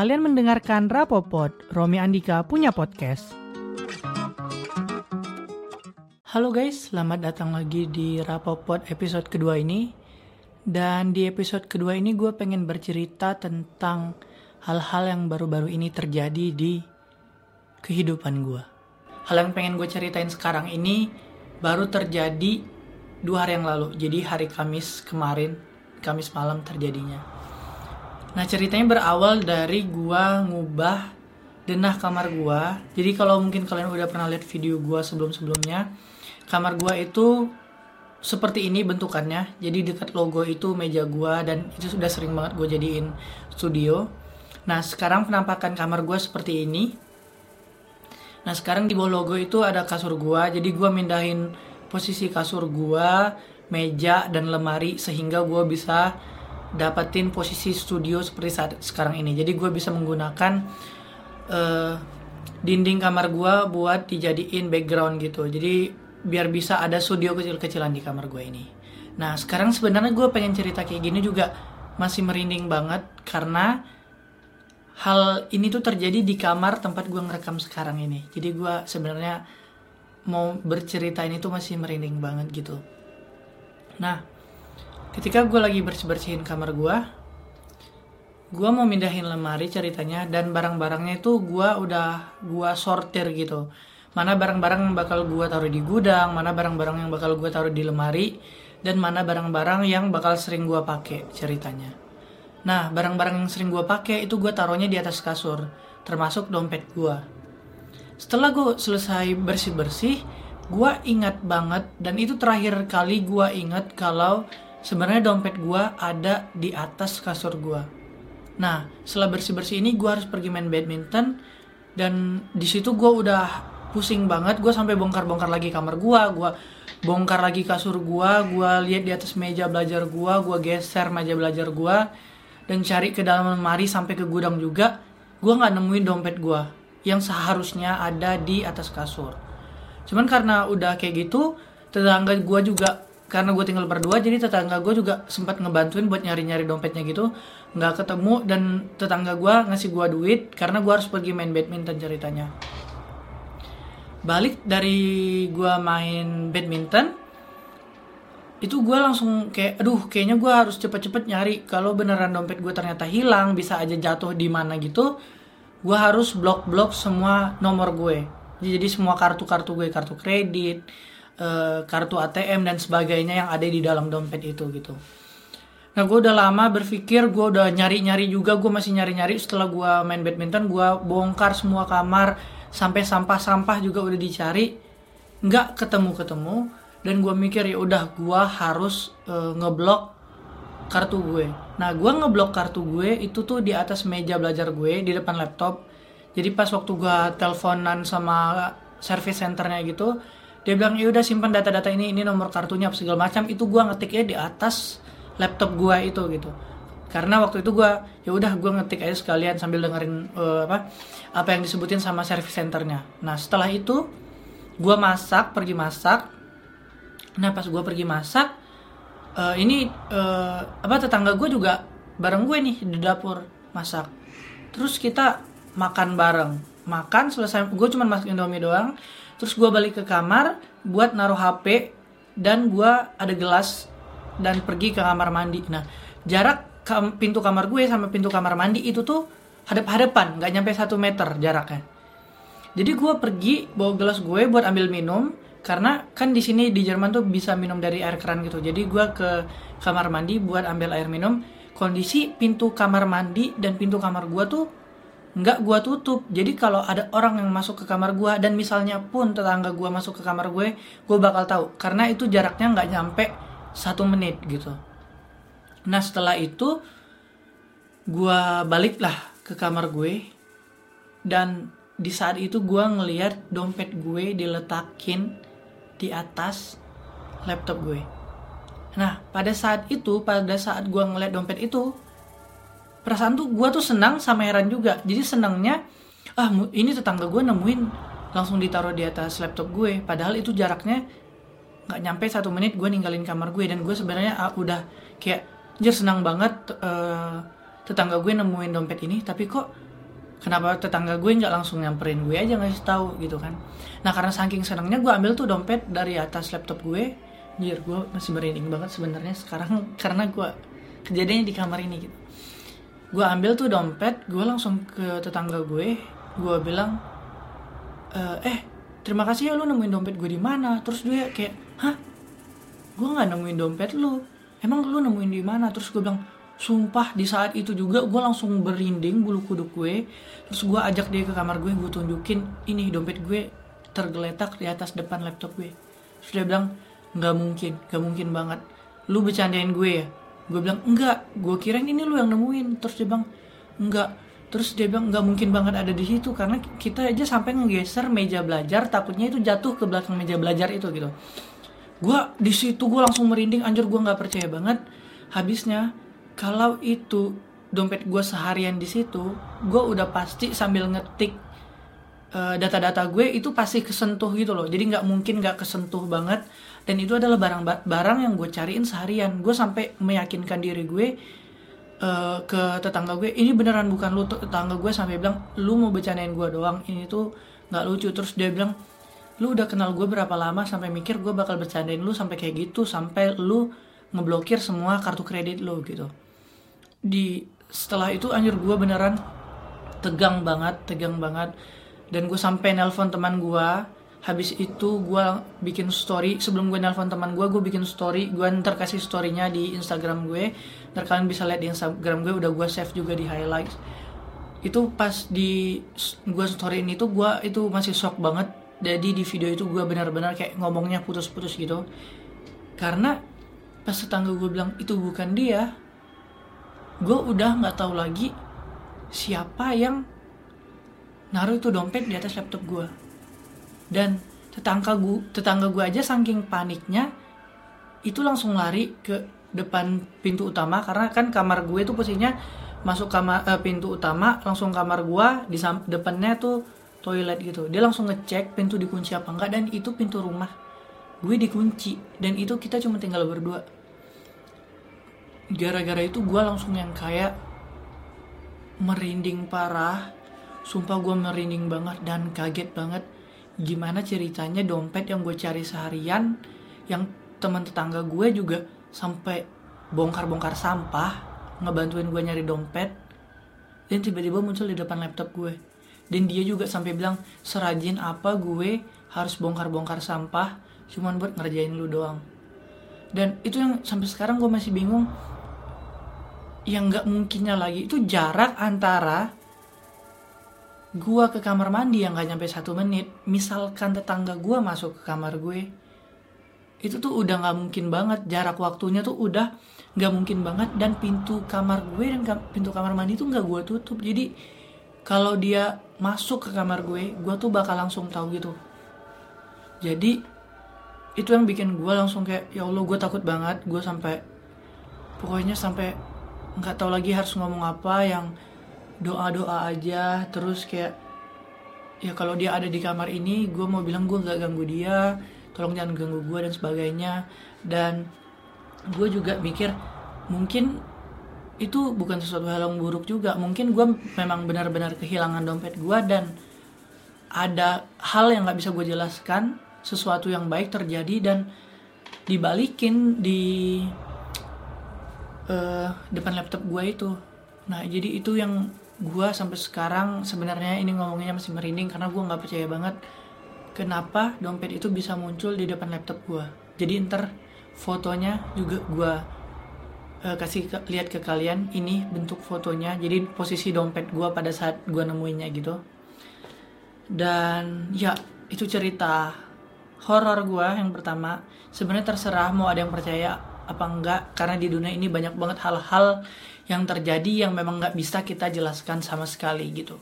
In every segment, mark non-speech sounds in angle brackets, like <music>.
Kalian mendengarkan Rapopod, Romi Andika punya podcast. Halo guys, selamat datang lagi di Rapopod episode kedua ini. Dan di episode kedua ini gue pengen bercerita tentang hal-hal yang baru-baru ini terjadi di kehidupan gue. Hal yang pengen gue ceritain sekarang ini baru terjadi dua hari yang lalu. Jadi hari Kamis kemarin, Kamis malam terjadinya. Nah ceritanya berawal dari gua ngubah denah kamar gua. Jadi kalau mungkin kalian udah pernah lihat video gua sebelum-sebelumnya, kamar gua itu seperti ini bentukannya. Jadi dekat logo itu meja gua dan itu sudah sering banget gue jadiin studio. Nah sekarang penampakan kamar gua seperti ini. Nah sekarang di bawah logo itu ada kasur gua. Jadi gua mindahin posisi kasur gua, meja dan lemari sehingga gua bisa dapetin posisi studio seperti saat sekarang ini. Jadi gue bisa menggunakan uh, dinding kamar gue buat dijadiin background gitu. Jadi biar bisa ada studio kecil-kecilan di kamar gue ini. Nah sekarang sebenarnya gue pengen cerita kayak gini juga masih merinding banget karena hal ini tuh terjadi di kamar tempat gue ngerekam sekarang ini. Jadi gue sebenarnya mau bercerita ini tuh masih merinding banget gitu. Nah, ketika gue lagi bersih-bersihin kamar gue gue mau mindahin lemari ceritanya dan barang-barangnya itu gue udah gue sortir gitu. Mana barang-barang yang bakal gue taruh di gudang mana barang-barang yang bakal gue taruh di lemari dan mana barang-barang yang bakal sering gue pakai ceritanya. Nah barang-barang yang sering gue pakai itu gue taruhnya di atas kasur termasuk dompet gue setelah gue selesai bersih-bersih gue ingat banget dan itu terakhir kali gue ingat kalau sebenarnya dompet gue ada di atas kasur gue. Nah, setelah bersih-bersih ini gue harus pergi main badminton dan di situ gue udah pusing banget. Gue sampai bongkar-bongkar lagi kamar gue, gue bongkar lagi kasur gue, gue lihat di atas meja belajar gue, gue geser meja belajar gue dan cari ke dalam lemari sampai ke gudang juga. Gue nggak nemuin dompet gue yang seharusnya ada di atas kasur. Cuman karena udah kayak gitu, tetangga gue juga karena gue tinggal berdua jadi tetangga gue juga sempat ngebantuin buat nyari-nyari dompetnya gitu. Nggak ketemu dan tetangga gue ngasih gue duit karena gue harus pergi main badminton ceritanya. Balik dari gue main badminton itu gue langsung kayak aduh kayaknya gue harus cepet-cepet nyari. Kalau beneran dompet gue ternyata hilang bisa aja jatuh di mana gitu gue harus blok-blok semua nomor gue. Jadi semua kartu-kartu gue kartu kredit uh, kartu ATM dan sebagainya yang ada di dalam dompet itu gitu. Nah gue udah lama berpikir, gue udah nyari-nyari juga, gue masih nyari-nyari setelah gue main badminton, gue bongkar semua kamar, sampai sampah-sampah juga udah dicari, nggak ketemu-ketemu, dan gue mikir ya udah gue harus uh, ngeblok kartu gue. Nah gue ngeblok kartu gue itu tuh di atas meja belajar gue di depan laptop. Jadi pas waktu gue teleponan sama service centernya gitu, dia bilang ya udah simpan data-data ini ini nomor kartunya apa segala macam. Itu gue ngetiknya di atas laptop gue itu gitu. Karena waktu itu gue ya udah gue ngetik aja sekalian sambil dengerin uh, apa apa yang disebutin sama service centernya. Nah setelah itu gue masak pergi masak. Nah pas gue pergi masak uh, ini uh, apa tetangga gue juga bareng gue nih di dapur masak. Terus kita makan bareng. Makan selesai gue cuma masak indomie doang terus gue balik ke kamar buat naruh HP dan gue ada gelas dan pergi ke kamar mandi. Nah jarak ke pintu kamar gue sama pintu kamar mandi itu tuh hadap-hadapan nggak nyampe satu meter jaraknya. Jadi gue pergi bawa gelas gue buat ambil minum karena kan di sini di Jerman tuh bisa minum dari air keran gitu. Jadi gue ke kamar mandi buat ambil air minum. Kondisi pintu kamar mandi dan pintu kamar gue tuh nggak gue tutup. Jadi kalau ada orang yang masuk ke kamar gue dan misalnya pun tetangga gue masuk ke kamar gue gue bakal tahu. Karena itu jaraknya nggak nyampe satu menit gitu. Nah setelah itu gue baliklah ke kamar gue dan di saat itu gue ngeliat dompet gue diletakin di atas laptop gue. Nah pada saat itu pada saat gue ngeliat dompet itu perasaan tuh gue tuh senang sama heran juga. Jadi senangnya ah ini tetangga gue nemuin. Langsung ditaruh di atas laptop gue. Padahal itu jaraknya nggak nyampe satu menit gue ninggalin kamar gue. Dan gue sebenarnya uh, udah kayak jadi senang banget uh, tetangga gue nemuin dompet ini. Tapi kok kenapa tetangga gue nggak langsung nyamperin gue aja ngasih tahu gitu kan. Nah karena saking senangnya gue ambil tuh dompet dari atas laptop gue. Jir, gue masih merinding banget sebenarnya sekarang <laughs> karena gue kejadiannya di kamar ini gitu gue ambil tuh dompet gue langsung ke tetangga gue. Gue bilang eh, eh terima kasih ya lu nemuin dompet gue di mana. Terus dia kayak hah? Gue nggak nemuin dompet lu. Emang lu nemuin di mana? Terus gue bilang sumpah di saat itu juga gue langsung berinding bulu kuduk gue. Terus gue ajak dia ke kamar gue gue tunjukin ini dompet gue tergeletak di atas depan laptop gue. Dia bilang nggak mungkin nggak mungkin banget. Lu bercandain gue ya gue bilang enggak gue kirain ini lu yang nemuin. Terus dia bilang enggak. Terus dia bilang nggak mungkin banget ada di situ karena kita aja sampai ngegeser meja belajar takutnya itu jatuh ke belakang meja belajar itu gitu. Gue di situ gue langsung merinding anjir gue nggak percaya banget. Habisnya kalau itu dompet gue seharian di situ gue udah pasti sambil ngetik uh, data-data gue itu pasti kesentuh gitu loh. Jadi nggak mungkin nggak kesentuh banget dan itu adalah barang-barang yang gue cariin seharian. Gue sampai meyakinkan diri gue uh, ke tetangga gue ini beneran bukan lu. Tetangga gue sampai bilang lu mau bercandain gue doang. Ini tuh nggak lucu. Terus dia bilang lu udah kenal gue berapa lama sampai mikir gue bakal bercandain lu sampai kayak gitu sampai lu ngeblokir semua kartu kredit lu gitu. Di setelah itu anjir gue beneran tegang banget tegang banget. Dan gue sampai nelpon teman gue habis itu gue bikin story sebelum gue nelpon teman gue gue bikin story gue ntar kasih storynya di instagram gue. Ntar kalian bisa lihat di instagram gue udah gue save juga di highlights. Itu pas di gue story ini tuh gue itu masih shock banget. Jadi di video itu gue benar-benar kayak ngomongnya putus-putus gitu. Karena pas tetangga gue bilang itu bukan dia gue udah nggak tahu lagi siapa yang naruh itu dompet di atas laptop gue dan tetangga gue tetangga gue aja saking paniknya itu langsung lari ke depan pintu utama. Karena kan kamar gue itu posisinya masuk kamar eh, pintu utama langsung kamar gue di depannya tuh toilet gitu. Dia langsung ngecek pintu dikunci apa enggak dan itu pintu rumah. Gue dikunci dan itu kita cuma tinggal berdua. Gara-gara itu gue langsung yang kayak merinding parah. Sumpah gue merinding banget dan kaget banget gimana ceritanya dompet yang gue cari seharian yang teman tetangga gue juga sampai bongkar-bongkar sampah ngebantuin gue nyari dompet dan tiba-tiba muncul di depan laptop gue. Dan dia juga sampai bilang serajin apa gue harus bongkar-bongkar sampah cuman buat ngerjain lu doang. Dan itu yang sampai sekarang gue masih bingung. Yang nggak mungkinnya lagi itu jarak antara gua ke kamar mandi yang gak nyampe satu menit misalkan tetangga gua masuk ke kamar gue itu tuh udah nggak mungkin banget jarak waktunya tuh udah nggak mungkin banget dan pintu kamar gue dan pintu kamar mandi tuh nggak gue tutup. Jadi kalau dia masuk ke kamar gue gue tuh bakal langsung tahu gitu. Jadi itu yang bikin gue langsung kayak ya allah gue takut banget gue sampai pokoknya sampai nggak tahu lagi harus ngomong apa yang doa doa aja. Terus kayak ya kalau dia ada di kamar ini gue mau bilang gue nggak ganggu dia tolong jangan ganggu gue dan sebagainya. Dan gue juga mikir mungkin itu bukan sesuatu hal yang buruk juga. Mungkin gue memang benar-benar kehilangan dompet gue dan ada hal yang nggak bisa gue jelaskan sesuatu yang baik terjadi dan dibalikin di uh, depan laptop gue itu. Nah jadi itu yang gue sampai sekarang sebenarnya ini ngomongnya masih merinding karena gue nggak percaya banget kenapa dompet itu bisa muncul di depan laptop gue jadi ntar fotonya juga gue uh, kasih ke, lihat ke kalian ini bentuk fotonya. Jadi posisi dompet gue pada saat gue nemuinnya gitu. Dan ya itu cerita horor gue yang pertama. Sebenarnya terserah mau ada yang percaya apa enggak? Karena di dunia ini banyak banget hal-hal yang terjadi yang memang nggak bisa kita jelaskan sama sekali gitu.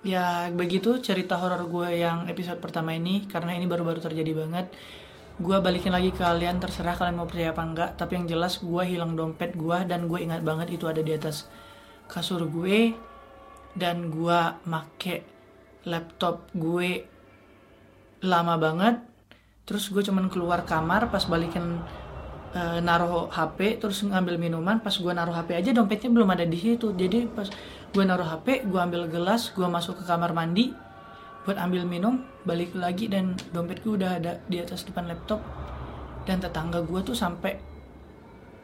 Ya begitu cerita horor gue yang episode pertama ini karena ini baru-baru terjadi banget. Gue balikin lagi ke kalian terserah kalian mau percaya apa enggak. Tapi yang jelas gue hilang dompet gue dan gue ingat banget itu ada di atas kasur gue. Dan gue make laptop gue lama banget. Terus gue cuman keluar kamar pas balikin uh, naruh HP terus ngambil minuman pas gue naruh HP aja dompetnya belum ada di situ. Jadi pas gue naruh HP gue ambil gelas gue masuk ke kamar mandi buat ambil minum balik lagi dan dompet gue udah ada di atas depan laptop. Dan tetangga gue tuh sampai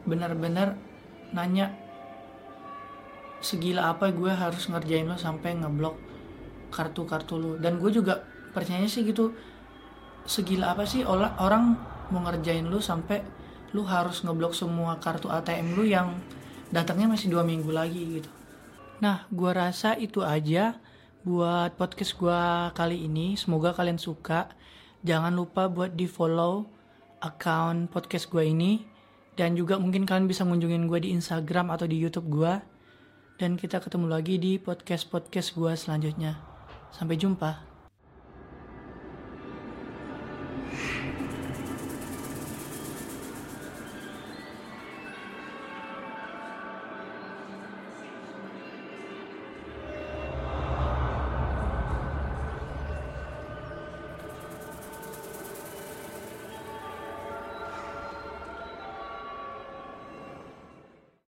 benar-benar nanya segila apa gue harus ngerjain lo sampai ngeblok kartu-kartu lo? Dan gue juga percaya sih gitu segila apa sih orang mau ngerjain lu sampai lu harus ngeblok semua kartu ATM lu yang datangnya masih dua minggu lagi gitu. Nah, gua rasa itu aja buat podcast gua kali ini. Semoga kalian suka. Jangan lupa buat di follow account podcast gua ini dan juga mungkin kalian bisa ngunjungin gue di Instagram atau di YouTube gue. Dan kita ketemu lagi di podcast-podcast gue selanjutnya. Sampai jumpa.